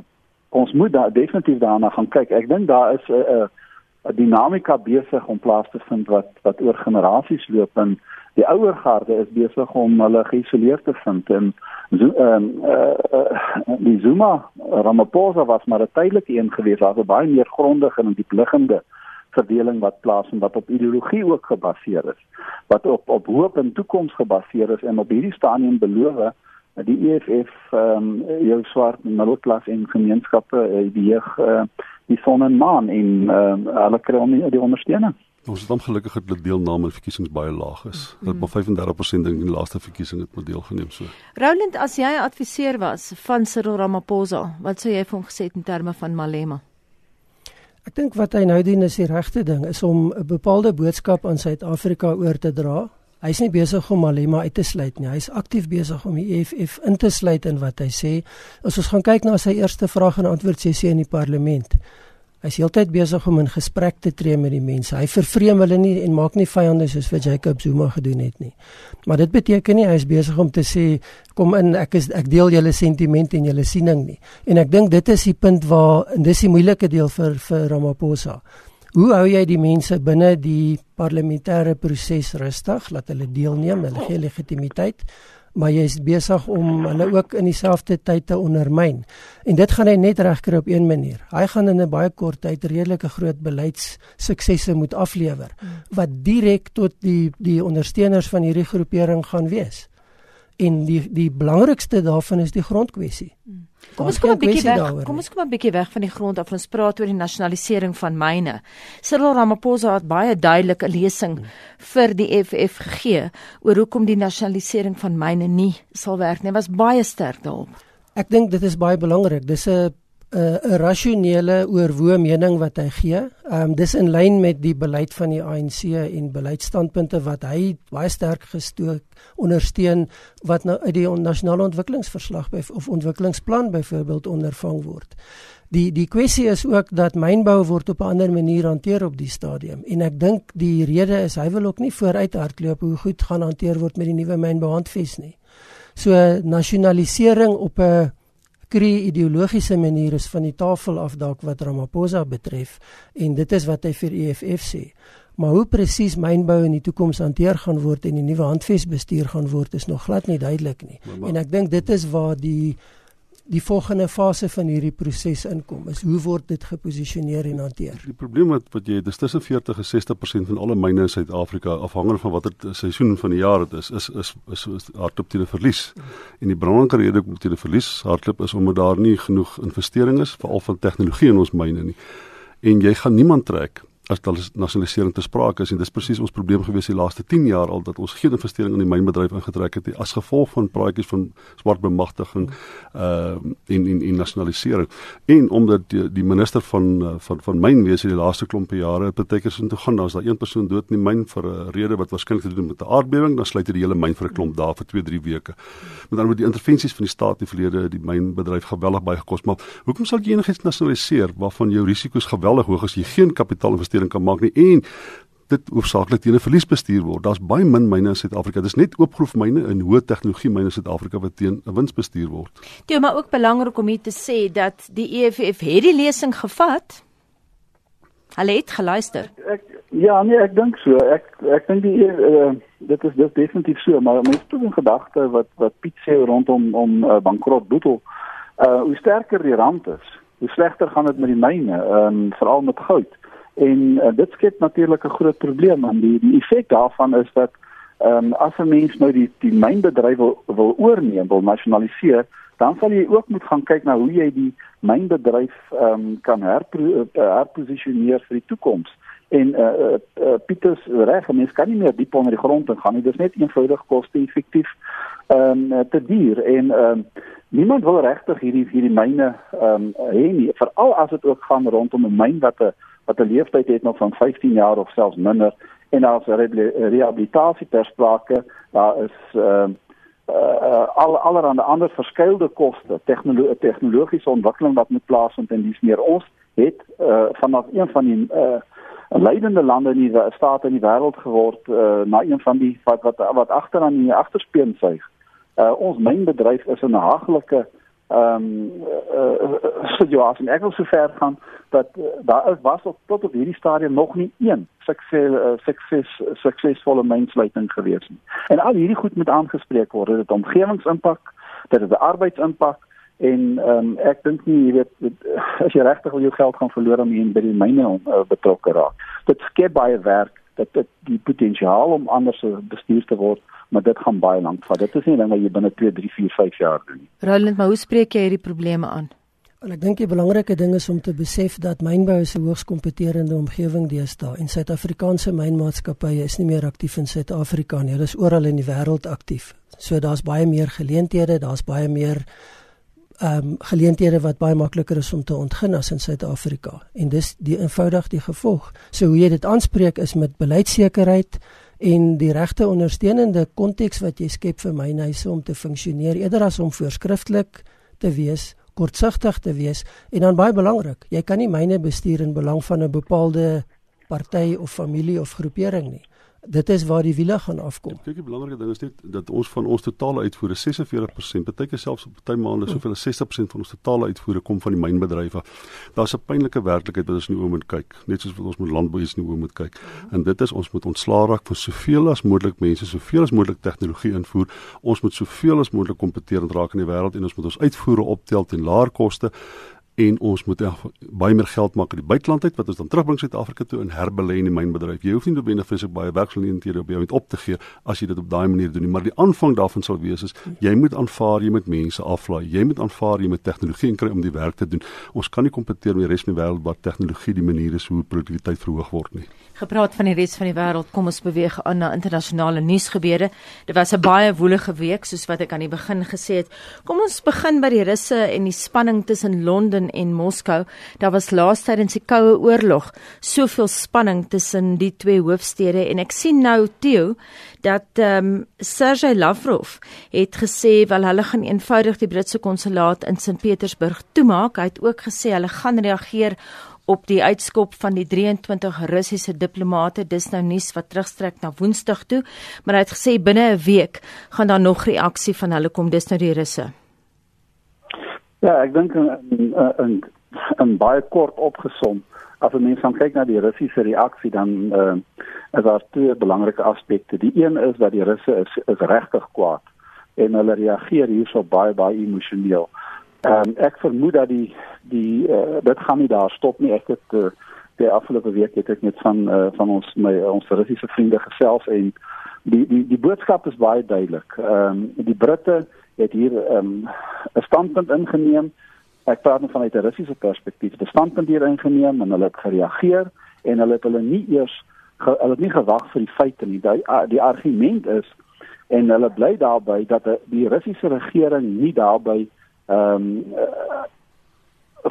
ons moet daar definitief daarna gaan kyk. Ek dink daar is 'n uh, 'n dinamika besig om plaas te vind wat wat oor generasies loop en die ouer garde is besig om hulle geïsoleer te vind en so ehm uh, die Zuma Ramaphosa was maar 'n tydelike een geweest. Waar baie meer grondige en diepliggende verdeling wat plaasvind wat op ideologie ook gebaseer is wat op op hoop en toekoms gebaseer is en op hierdie stadium beloof die EFF ehm um, jou swart middelklas en gemeenskappe die jeug uh, die son en maan en um, hulle kry om die ondersteuning Ons het ongelukkig dat die deelname aan verkiesings baie laag is. Dat mm. maar 35% dink in die laaste verkiesing het met deelgeneem so. Roland, as jy 'n adviseur was van Cyril Ramaphosa, wat sou jy vir hom gesê het in terme van Malema? Ek dink wat hy nou doen is die regte ding, is om 'n bepaalde boodskap aan Suid-Afrika oor te dra. Hy's nie besig om Malema uit te sluit nie. Hy's aktief besig om die EFF in te sluit in wat hy sê. As ons gaan kyk na sy eerste vraag en antwoord sessie in die parlement, Hy's heeltyd besig om in gesprek te tree met die mense. Hy vervreem hulle nie en maak nie vyande soos wat Jacob Zuma gedoen het nie. Maar dit beteken nie hy is besig om te sê kom in ek is ek deel julle sentimente en julle siening nie. En ek dink dit is die punt waar en dis die moeilike deel vir vir Ramaphosa. Hoe hou jy die mense binne die parlementêre proses rustig, laat hulle deelneem, hulle gee legitimiteit? maar jy is besig om hulle ook in dieselfde tyd te ondermyn. En dit gaan hy net regkry op een manier. Hy gaan in 'n baie kort tyd redelike groot beleidssuksesse moet aflewer wat direk tot die die ondersteuners van hierdie groepering gaan wees. En die die belangrikste daarvan is die grondkwessie. Hmm. Kom ons kom 'n bietjie weg. Kom ons kom 'n bietjie weg van die grond af. Ons praat oor die nasionalisering van myne. Cyril Ramaphosa het baie duidelike lesing vir die FF gegee oor hoekom die nasionalisering van myne nie sal werk nie. Was baie sterk daarop. Ek dink dit is baie belangrik. Dis 'n 'n rasionele oorwoë mening wat hy gee. Ehm um, dis in lyn met die beleid van die ANC en beleidsstandpunte wat hy baie sterk gestook ondersteun wat nou uit die nasionale ontwikkelingsverslag by of ontwikkelingsplan byvoorbeeld ondervang word. Die die kwessie is ook dat mynbou word op 'n ander manier hanteer op die stadium en ek dink die rede is hy wil ook nie vooruit hardloop hoe goed gaan hanteer word met die nuwe mynbouhandves nie. So nasionalisering op 'n kree ideologiese manier is van die tafel af dalk wat Ramaphosa betref en dit is wat hy vir EFF sê. Maar hoe presies mynbou in die toekoms hanteer gaan word en die nuwe handvesbestuur gaan word is nog glad nie duidelik nie. Maar, maar, en ek dink dit is waar die die volgende fase van hierdie proses inkom is hoe word dit geposisioneer en hanteer. Die probleem wat wat jy dis tussen 40 en 60% van alle myne in Suid-Afrika afhangende van watter seisoen van die jaar dit is is is is, is hardloop teen 'n verlies. En die belangrike rede hoekom teen 'n verlies hardloop is omdat daar nie genoeg investering is veral van tegnologie in ons myne nie. En jy gaan niemand trek as daar nasionalisering te sprake is en dis presies ons probleem gewees die laaste 10 jaar al dat ons geen investering in die mynbedryf ingetrek het as gevolg van praatjies van swart bemagtiging uh in in in nasionalisering. En omdat die, die minister van uh, van van mynwese die laaste klompe jare betekens in toe gaan as daar een persoon dood in die myn vir 'n rede wat waarskynlik te doen met 'n aardbewing dan sluit hy die hele myn vir 'n klomp dae vir 2 3 weke. Met ander woorde die intervensies van die staat in die verlede die mynbedryf geweldig baie gekos maar hoekom sal jy enigiets nasionaliseer waarvan jou risiko's geweldig hoog is jy geen kapitaal investeer investering kan maak nie en dit hoofsaaklik teen 'n verlies bestuur word. Daar's baie min myne in Suid-Afrika. Dis net oopgroef myne in hoë tegnologie myne in Suid-Afrika wat teen 'n wins bestuur word. Dit maar ook belangrik om hier te sê dat die EFF het die lesing gevat. Hulle het geluister. Ek, ek ja, nee, ek dink so. Ek ek dink die uh, dit is dit definitief so, maar mense het 'n gedagte wat wat Piet sê rondom om uh, bankrot boetel. Uh hoe sterker die rand is, hoe slegter gaan dit met die myne, ehm um, veral met goud. En uh, dit skep natuurlik 'n groot probleem want die die effek daarvan is dat ehm um, as 'n mens nou die die mynbedryf wil, wil oorneem, wil nasionaliseer, dan sal jy ook moet gaan kyk na hoe jy die mynbedryf ehm um, kan herpo, uh, herposisioneer vir die toekoms. En eh uh, uh, Pieters reg, mens kan nie meer diep onder die grond ingaan nie. Dit is net eenvoudig koste-effektief ehm um, te duur en ehm um, niemand wil regtig hierdie hierdie myne ehm um, hê nie, veral as dit ook gaan rondom 'n myn wat 'n wat 'n leeftyd het nog van 15 jaar of selfs minder. En as rehabilitasie ter sprake. Daar is uh, uh, al allerhande ander verskeidelde koste tegnologie tegnologiese ontwikkeling wat moet plaasvind en dis meer. Ons het uh, vanaf een van die uh, leidende lande in die staat in die wêreld geword uh, na een van die wat wat, wat agter aan die agterspeen suig. Uh, ons mynbedryf is 'n haglike ehm um, uh, uh, situasie. Ek wil sover gaan dat uh, daar is was op tot op hierdie stadium nog nie een sukses uh, sukses suksesvolle mynnsluiting gewees nie. En al hierdie goed moet aangespreek word. Dit het omgewingsimpak, dit het 'n arbeidsimpak en ehm um, ek dink nie jy weet dit, as jy regtig wil jou geld gaan verloor om hier by die myne uh, betrokke raak. Dit skep baie werk, dit het die potensiaal om anders bestuur te word maar dit gaan baie lank vat. Dit is nie ding wat jy binne 2, 3, 4, 5 jaar doen nie. Roland, maar hoe spreek jy hierdie probleme aan? En ek dink die belangrike ding is om te besef dat mynbou is 'n hoogs kompeterende omgewing deesdae en Suid-Afrikaanse mynmaatskappye is nie meer aktief in Suid-Afrika nie. Hulle is oral in die wêreld aktief. So daar's baie meer geleenthede, daar's baie meer ehm um, geleenthede wat baie makliker is om te ontgin as in Suid-Afrika. En dis die eenvoudig die gevolg. So hoe jy dit aanspreek is met beleidsekerheid en die regte ondersteunende konteks wat jy skep vir mynhuise om te funksioneer eerder as om voorskrifklik te wees kortsigtig te wees en dan baie belangrik, jy kan nie myne bestuur in belang van 'n bepaalde party of familie of groepering nie dit is waar die wiele gaan afkom. Kyk, die belangrike ding is net dat ons van ons totale uitvoere 46%, baie keer selfs op baie maande soveel as 60% van ons totale uitvoere kom van die mynbedrywe. Daar's 'n pynlike werklikheid wat ons in die oë moet kyk, net soos wat ons met landbou is in die oë moet kyk. En dit is ons moet ontslaa raak van soveel as moontlik mense, soveel as moontlik tegnologie invoer. Ons moet soveel as moontlik kompeterend raak in die wêreld en ons moet ons uitvoere optel teen laer koste en ons moet baie meer geld maak uit die buiteland uit wat ons dan terugbring Suid-Afrika toe en herbelê in die mynbedryf. Jy hoef nie noodwendig vreeslik baie werksgeleenthede op jou met op te gee as jy dit op daai manier doen nie, maar die aanvang daarvan sal wees is jy moet aanvaar jy moet mense aflaai. Jy moet aanvaar jy moet tegnologie kry om die werk te doen. Ons kan nie kompeteer met die res van die wêreld waar tegnologie die manier is hoe produktiwiteit verhoog word nie. Gepraat van die res van die wêreld, kom ons beweeg aan na internasionale nuusgebeure. Dit was 'n baie woelige week soos wat ek aan die begin gesê het. Kom ons begin by die Russe en die spanning tussen Londen en Moskou. Daar was laas tydens die Koue Oorlog soveel spanning tussen die twee hoofstede en ek sien nou Theo dat ehm um, Sergey Lavrov het gesê wel hulle gaan eenvoudig die Britse konsulaat in Sint Petersburg toemaak. Hy het ook gesê hulle gaan reageer op die uitskop van die 23 Russiese diplomate dis nou nuus wat terugstrek na Woensdag toe maar hy het gesê binne 'n week gaan daar nog reaksie van hulle kom dis nou die Russe Ja, ek dink in, in, in, in baie kort opgesom, as jy mens kyk na die Russiese reaksie dan uh, is daar twee belangrike aspekte. Die een is dat die Russe is, is regtig kwaad en hulle reageer hierso baie baie emosioneel. Ehm um, ek vermoed dat die die uh, dit gaan nie daar stop nie. Ek het uh, die afgelope week het ek met van uh, van ons my ons Russiese vriende gesels en die die die boodskap is baie duidelik. Ehm um, die Britte het hier ehm, 'n um, standpunt ingeneem. Ek praat nou vanuit 'n Russiese perspektief. Die standpunt hier ingeneem en hulle het gereageer en hulle het hulle nie eers ge, hulle het nie gewag vir die feite nie. Die, die argument is en hulle bly daarby dat die Russiese regering nie daarby ehm um,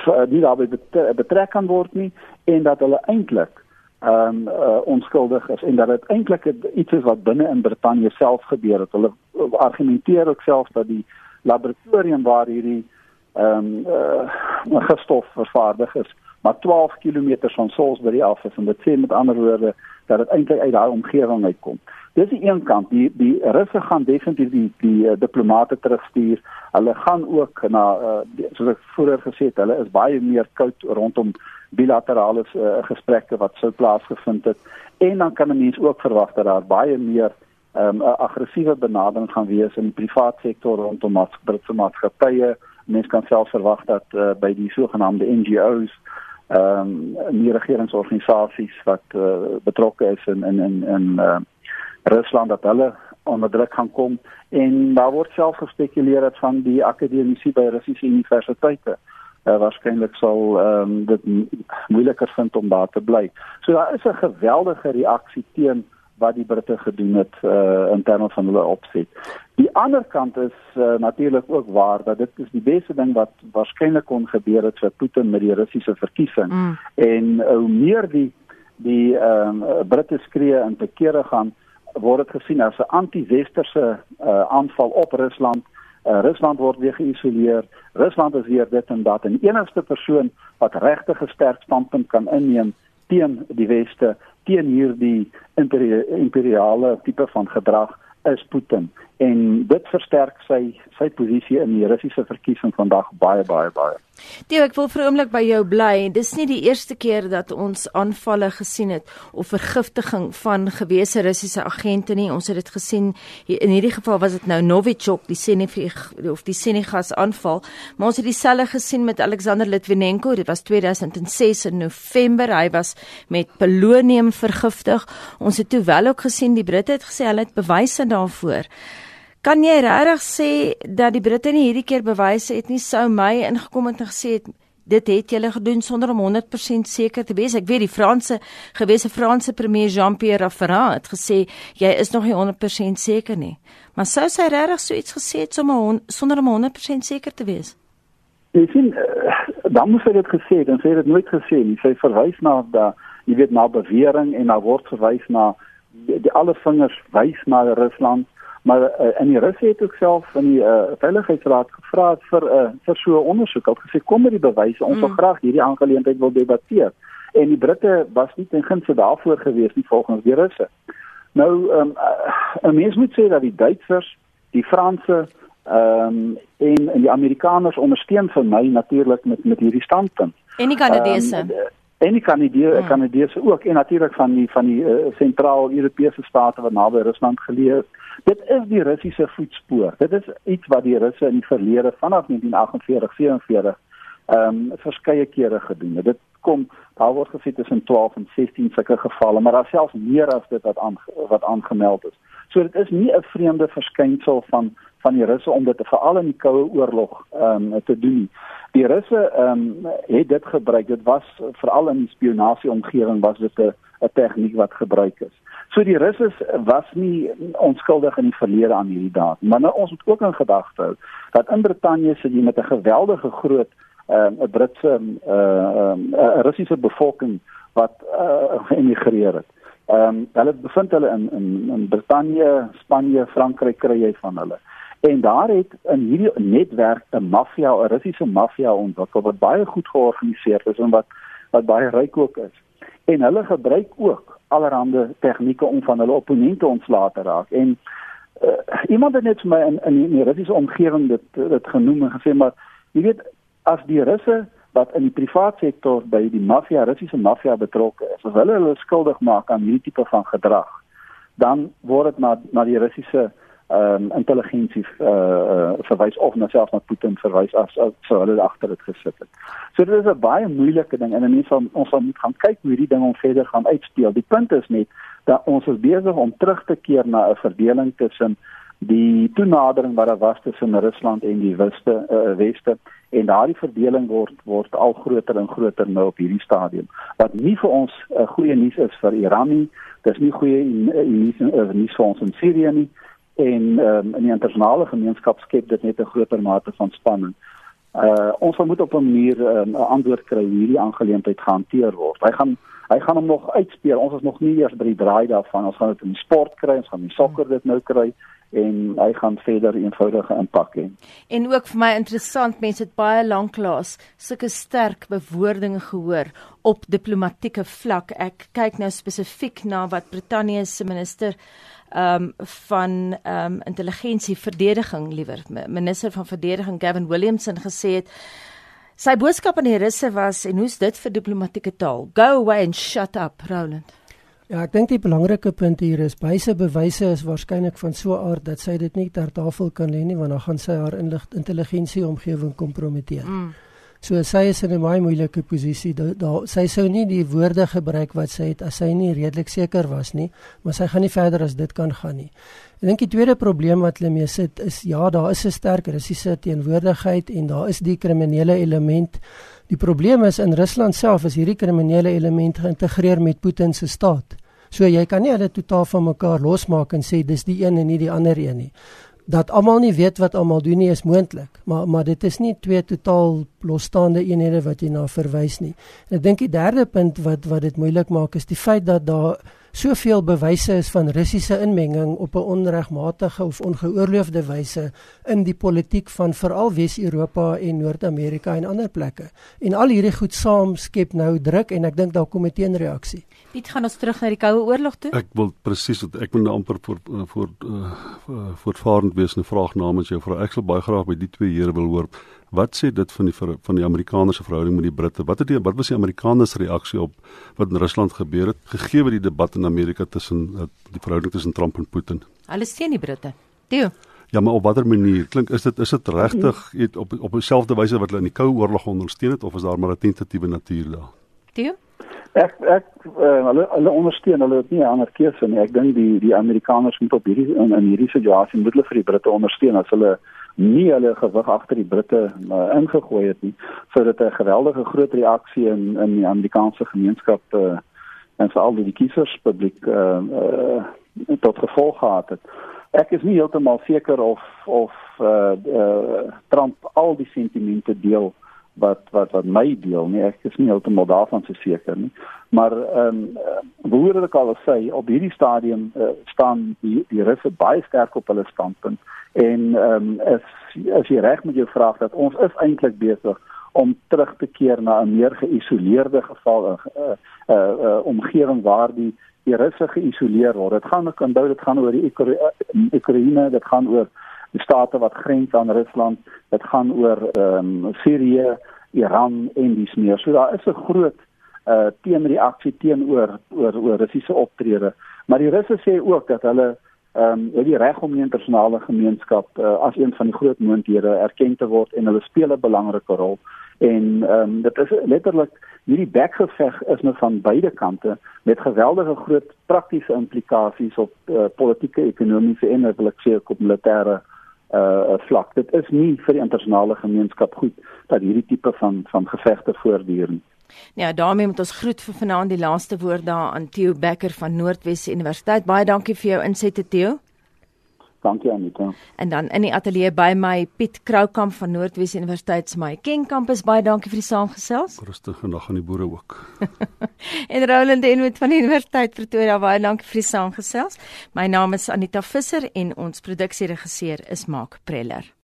uh, nie daarby betrek kan word nie en dat hulle eintlik ehm um, uh, onskuldig is en dat dit eintlik iets is wat binne in Brittanje self gebeur het. Hulle argumenteer ook self dat die laboratorium waar hierdie ehm um, uh, gestof vervaardig is, maar 12 km van Salisbury af is en dit sê met ander woorde dat dit eintlik uit daai omgewing uitkom. Dis die een kant, die die Russe gaan definitief die die, uh, diplomate terugstuur. Hulle gaan ook na uh, die, soos ek vroeër gesê het, hulle is baie meer koud rondom bilaterale uh, gesprekke wat sou plaasgevind het en dan kan 'n mens ook verwag dat daar baie meer ehm, 'n um, aggressiewe benadering gaan wees in die private sektor rondom Britse maatskappye. Mens kan self verwag dat uh, by die sogenaamde NGO's ehm um, nie regeringsorganisasies wat uh, betrokke is in in in in uh, Rusland dat hulle onder druk gaan kom en daar word self gespekuleer dat van die akademici by Russiese universiteite uh, waarskynlik sal ehm um, dit moeiliker vind om daar te bly. So daar is 'n geweldige reaksie teen wat die Britte gedoen het uh, in terme van hulle opset. Die ander kant is uh, natuurlik ook waar dat dit is die beste ding wat waarskynlik kon gebeur het vir Putin met die Russiese verkiesing. Mm. En hoe meer die die ehm um, Britte skree en te kere gaan word dit gesien as 'n anti-westerse uh, aanval op Rusland. Uh, Rusland word weer geïsoleer. Rusland is weer dit en dat en enigste persoon wat regtig 'n sterk standpunt kan inneem teen die weste, teen hierdie imperiale tipe van gedrag is Putin en dit versterk sy sy posisie in die Russiese verkiesing vandag baie baie baie. Theo, ek wil vir 'n oomblik by jou bly. Dis nie die eerste keer dat ons aanvalle gesien het of vergiftiging van gewese Russiese agente nie. Ons het dit gesien in hierdie geval was dit nou Novichok, die Senefig of die Senegas aanval, maar ons het dieselfde gesien met Alexander Litvinenko. Dit was 2006 in November. Hy was met polonium vergiftig. Ons het toe wel ook gesien die Britte het gesê hulle het bewyse daarvoor. Kan jy regtig sê dat die Britte nie hierdie keer bewys het nie sou my ingekom het en gesê het dit het julle gedoen sonder om 100% seker te wees. Ek weet die Franse gewese Franse premier Jean-Pierre Raffarin het gesê jy is nog nie 100% seker nie. Maar sou sy regtig so iets gesê het sommer sonder om 100% seker te wees? Ek sien uh, dan moes sy dit gesê het en het dit nooit gesê nie. Sy verwys na da jy weet na bewering en na word verwys na die, die alle vingers wys na Rusland maar uh, in die Russe het ook self in die uh, veiligheidsraad gevra vir uh, vir so 'n ondersoek. Hulle gesê kom met die bewyse, ons wil mm. graag hierdie aangeleentheid wil debatteer. En die Britte was nie ten gunste daarvoor gewees nie volgens die Russe. Nou ehm um, uh, 'n mens moet sê dat die Duitsers, die Franse ehm um, en, en die Amerikaners ondersteun vir my natuurlik met met hierdie standpunt. En die Kanadese. Um, en die Kanadese hmm. Kanadese ook en natuurlik van die van die uh, sentraal-Europese state wat naby Rusland geleë is. Dit is die Russiese voetspoor. Dit is iets wat die Russe in die verlede vanaf 1948, 47 ehm um, verskeie kere gedoen het. Dit kom daar word gesê tussen 12 en 16 sulke gevalle, maar daar selfs meer as dit wat aan wat aangemeld is. So dit is nie 'n vreemde verskynsel van van die Russe om dit veral in die koue oorlog ehm um, te doen. Die Russe ehm um, het dit gebruik. Dit was veral in die spionasie omgewing was dit 'n 'n tegniek wat gebruik is. So die Russe was nie onskuldig in die verlede aan hierdie daad, maar nou ons moet ook in gedagte hou dat in Brittanje sit jy met 'n geweldige groot ehm, 'n uh, Britse 'n uh, uh, Russiese bevolking wat uh, geëmigreer het. Ehm um, hulle bevind hulle in in in Brittanje, Spanje, Frankryk kry jy van hulle. En daar het in hierdie netwerk 'n maffia, 'n Russiese maffia ontwikkel wat baie goed georganiseer is en wat wat baie ryk ook is. En hulle gebruik ook allerlei tegnieke om van hulle opponente ontslae te raak. En uh, iemand het net vir my in in die Russiese omgewing dit dit genoem en gesê maar jy weet as die Russe wat in die privaat sektor by die maffia, Russiese maffia betrokke is, as hulle hulle skuldig maak aan hierdie tipe van gedrag, dan word dit na na die Russiese ehm um, intelligensie uh, uh verwys of na selfs na Putin verwys as as so hulle agter dit gesit het. So dit is 'n baie moeilike ding en mense van ons sal moet gaan kyk hoe hierdie ding om verder gaan uitspeel. Die punt is net dat ons is besig om terug te keer na 'n verdeling tussen die toenadering wat daar was tussen Rusland en die weste uh, weste en daardie verdeling word word al groter en groter nou op hierdie stadium. Wat nie vir ons 'n uh, goeie nuus is vir Iran nie. Dis nie goeie nuus uh, vir ons in Sirië nie en um, in die internasionale gemeenskap skep dit net 'n groter mate van spanning. Uh ons moet op 'n manier ehm, 'n um, antwoord kry hoe hierdie aangeleentheid gehanteer word. Hy gaan hy gaan hom nog uitspeel. Ons is nog nie eers by die draai daarvan. Ons gaan dit in sport kry, ons gaan in sokker dit nou kry en hy gaan verder eenvoudige impak hê. En ook vir my interessant, mense het baie lanklaas sulke sterk bewoordinge gehoor op diplomatieke vlak. Ek kyk nou spesifiek na wat Brittanje se minister ehm um, van ehm um, intelligensie verdediging liewer minister van verdediging Gavin Williamson gesê het sy boodskap aan die russe was en hoe's dit vir diplomatieke taal go away and shut up Roland Ja, ek dink die belangrike punt hier is byse bewyse is waarskynlik van so 'n aard dat sy dit nie ter tafel kan lê nie want dan gaan sy haar inligting omgewing kompromiteer. Mm. So sy is in 'n baie moeilike posisie. Daar da, sy sou nie die woorde gebruik wat sy het as sy nie redelik seker was nie, maar sy gaan nie verder as dit kan gaan nie. Ek dink die tweede probleem wat hulle mee sit is ja, daar is 'n sterk Russiese teenwoordigheid en daar is die kriminele element. Die probleem is in Rusland self is hierdie kriminele element geïntegreer met Putin se staat. So jy kan nie hulle totaal van mekaar losmaak en sê dis die een en nie die ander een nie dat almal nie weet wat almal doen nie is moontlik, maar maar dit is nie twee totaal losstaande eenhede wat jy na verwys nie. En ek dink die derde punt wat wat dit moeilik maak is die feit dat daar soveel bewyse is van Russiese inmenging op 'n onregmatige of ongeoorloofde wyse in die politiek van veral Wes-Europa en Noord-Amerika en ander plekke. En al hierdie goed saam skep nou druk en ek dink daar kom 'n teenreaksie. Piet gaan ons terug na die Koue Oorlog toe. Ek wil presies wat ek moet nou amper voor voor uh, voortvarend wees 'n vraag namens jou vrou. Ek sal baie graag by die twee here wil hoor. Wat sê dit van die van die Amerikaners se verhouding met die Britte? Wat het die wat was die Amerikaners reaksie op wat in Rusland gebeur het gegee word die debat in Amerika tussen uh, die verhouding tussen Trump en Putin? Hulle steun die Britte. Theo. Ja, maar op watter manier? Klink is dit is dit regtig op op dieselfde wyse wat hulle in die Koue Oorlog ondersteun het of is daar maar 'n tentatiewe natuur daar? Theo Ek ek uh, hulle hulle ondersteun hulle het nie 'n ander keuse nie. Ek dink die die Amerikaners moet op hierdie in, in hierdie situasie moet hulle vir die Britte ondersteun as hulle nie hulle gewig agter die Britte uh, ingegooi het nie sodat 'n geweldige groot reaksie in in die Amerikaanse gemeenskap uh, en veral die kieserspubliek uh, uh, tot gevolg gehad het. Ek is nie heeltemal seker of of uh, uh, Trump al die sentimente deel wat wat wat my deel nie. Ek is nie heeltemal daarvan seker nie. Maar ehm um, behoorde ek al sê op hierdie stadium uh, staan die die russe baie sterk op hulle standpunt. En ehm um, as as jy reg met jou vraag dat ons is eintlik besig om terug te keer na 'n meer geïsoleerde geval 'n uh, uh, uh, uh, omgewing waar die die russe geïsoleer word. Dit gaan ek onthou dit gaan oor die Oekraïne dit gaan oor die state wat grens aan Rusland. Dit gaan oor ehm um, Sirië, Iran en dis meer. So daar is 'n groot uh teenreaksie teenoor oor oor Russiese optrede. Maar die Russe sê ook dat hulle ehm um, die reg om die internasionale gemeenskap uh, as een van die groot moondhede erken te word en hulle speel 'n belangrike rol. En ehm um, dit is letterlik hierdie bekgeveg is nou van beide kante met geweldige groot praktiese implikasies op uh, politieke, ekonomiese en sê op militêre uh vlak. Dit is nie vir die internasionale gemeenskap goed dat hierdie tipe van van gevegte voortduur nie. Ja, daarmee moet ons groet vir vanaand die laaste woord daar aan Theo Becker van Noordwes Universiteit. Baie dankie vir jou insette Theo. Dankie Anita. En dan in die ateljee by my Piet Kroukamp van Noordwes Universiteit se my Ken kampus. Baie dankie vir die saamgesels. Rustige nag aan die boere ook. en Roland Enwood van die Universiteit Pretoria. Baie dankie vir die saamgesels. My naam is Anita Visser en ons produksieregisseur is Mark Preller.